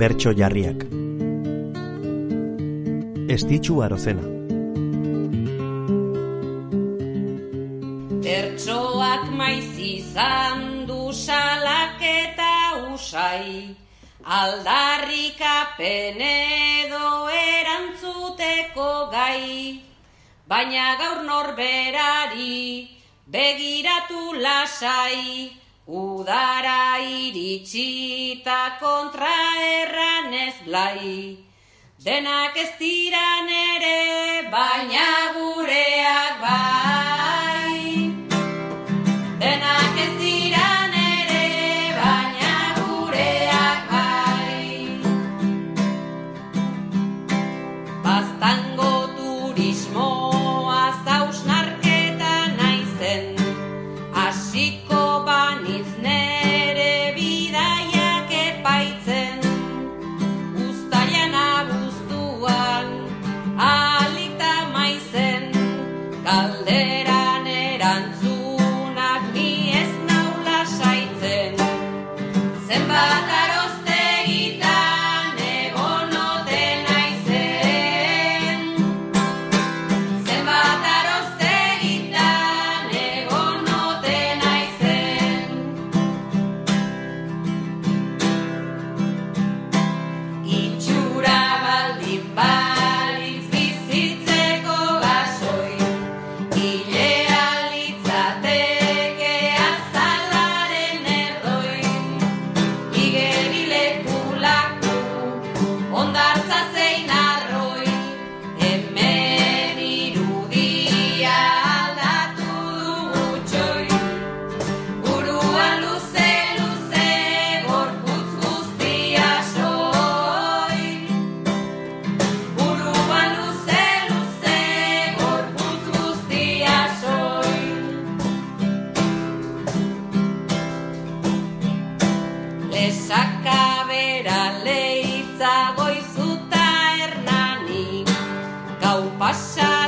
Bertso jarriak. Estitxu arozena. Bertsoak maiz izan du salak eta usai. Aldarrikapen edo erantzuteko gai. Baina gaur norberari begiratu lasai Udara iritsita kontra erranez blai. Denak ez diran ere, baina gureak bai. Denak ez diran ere, baina gureak bai. Baztango turismoa passar.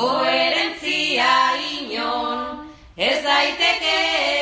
koherentzia inon. Ez daiteke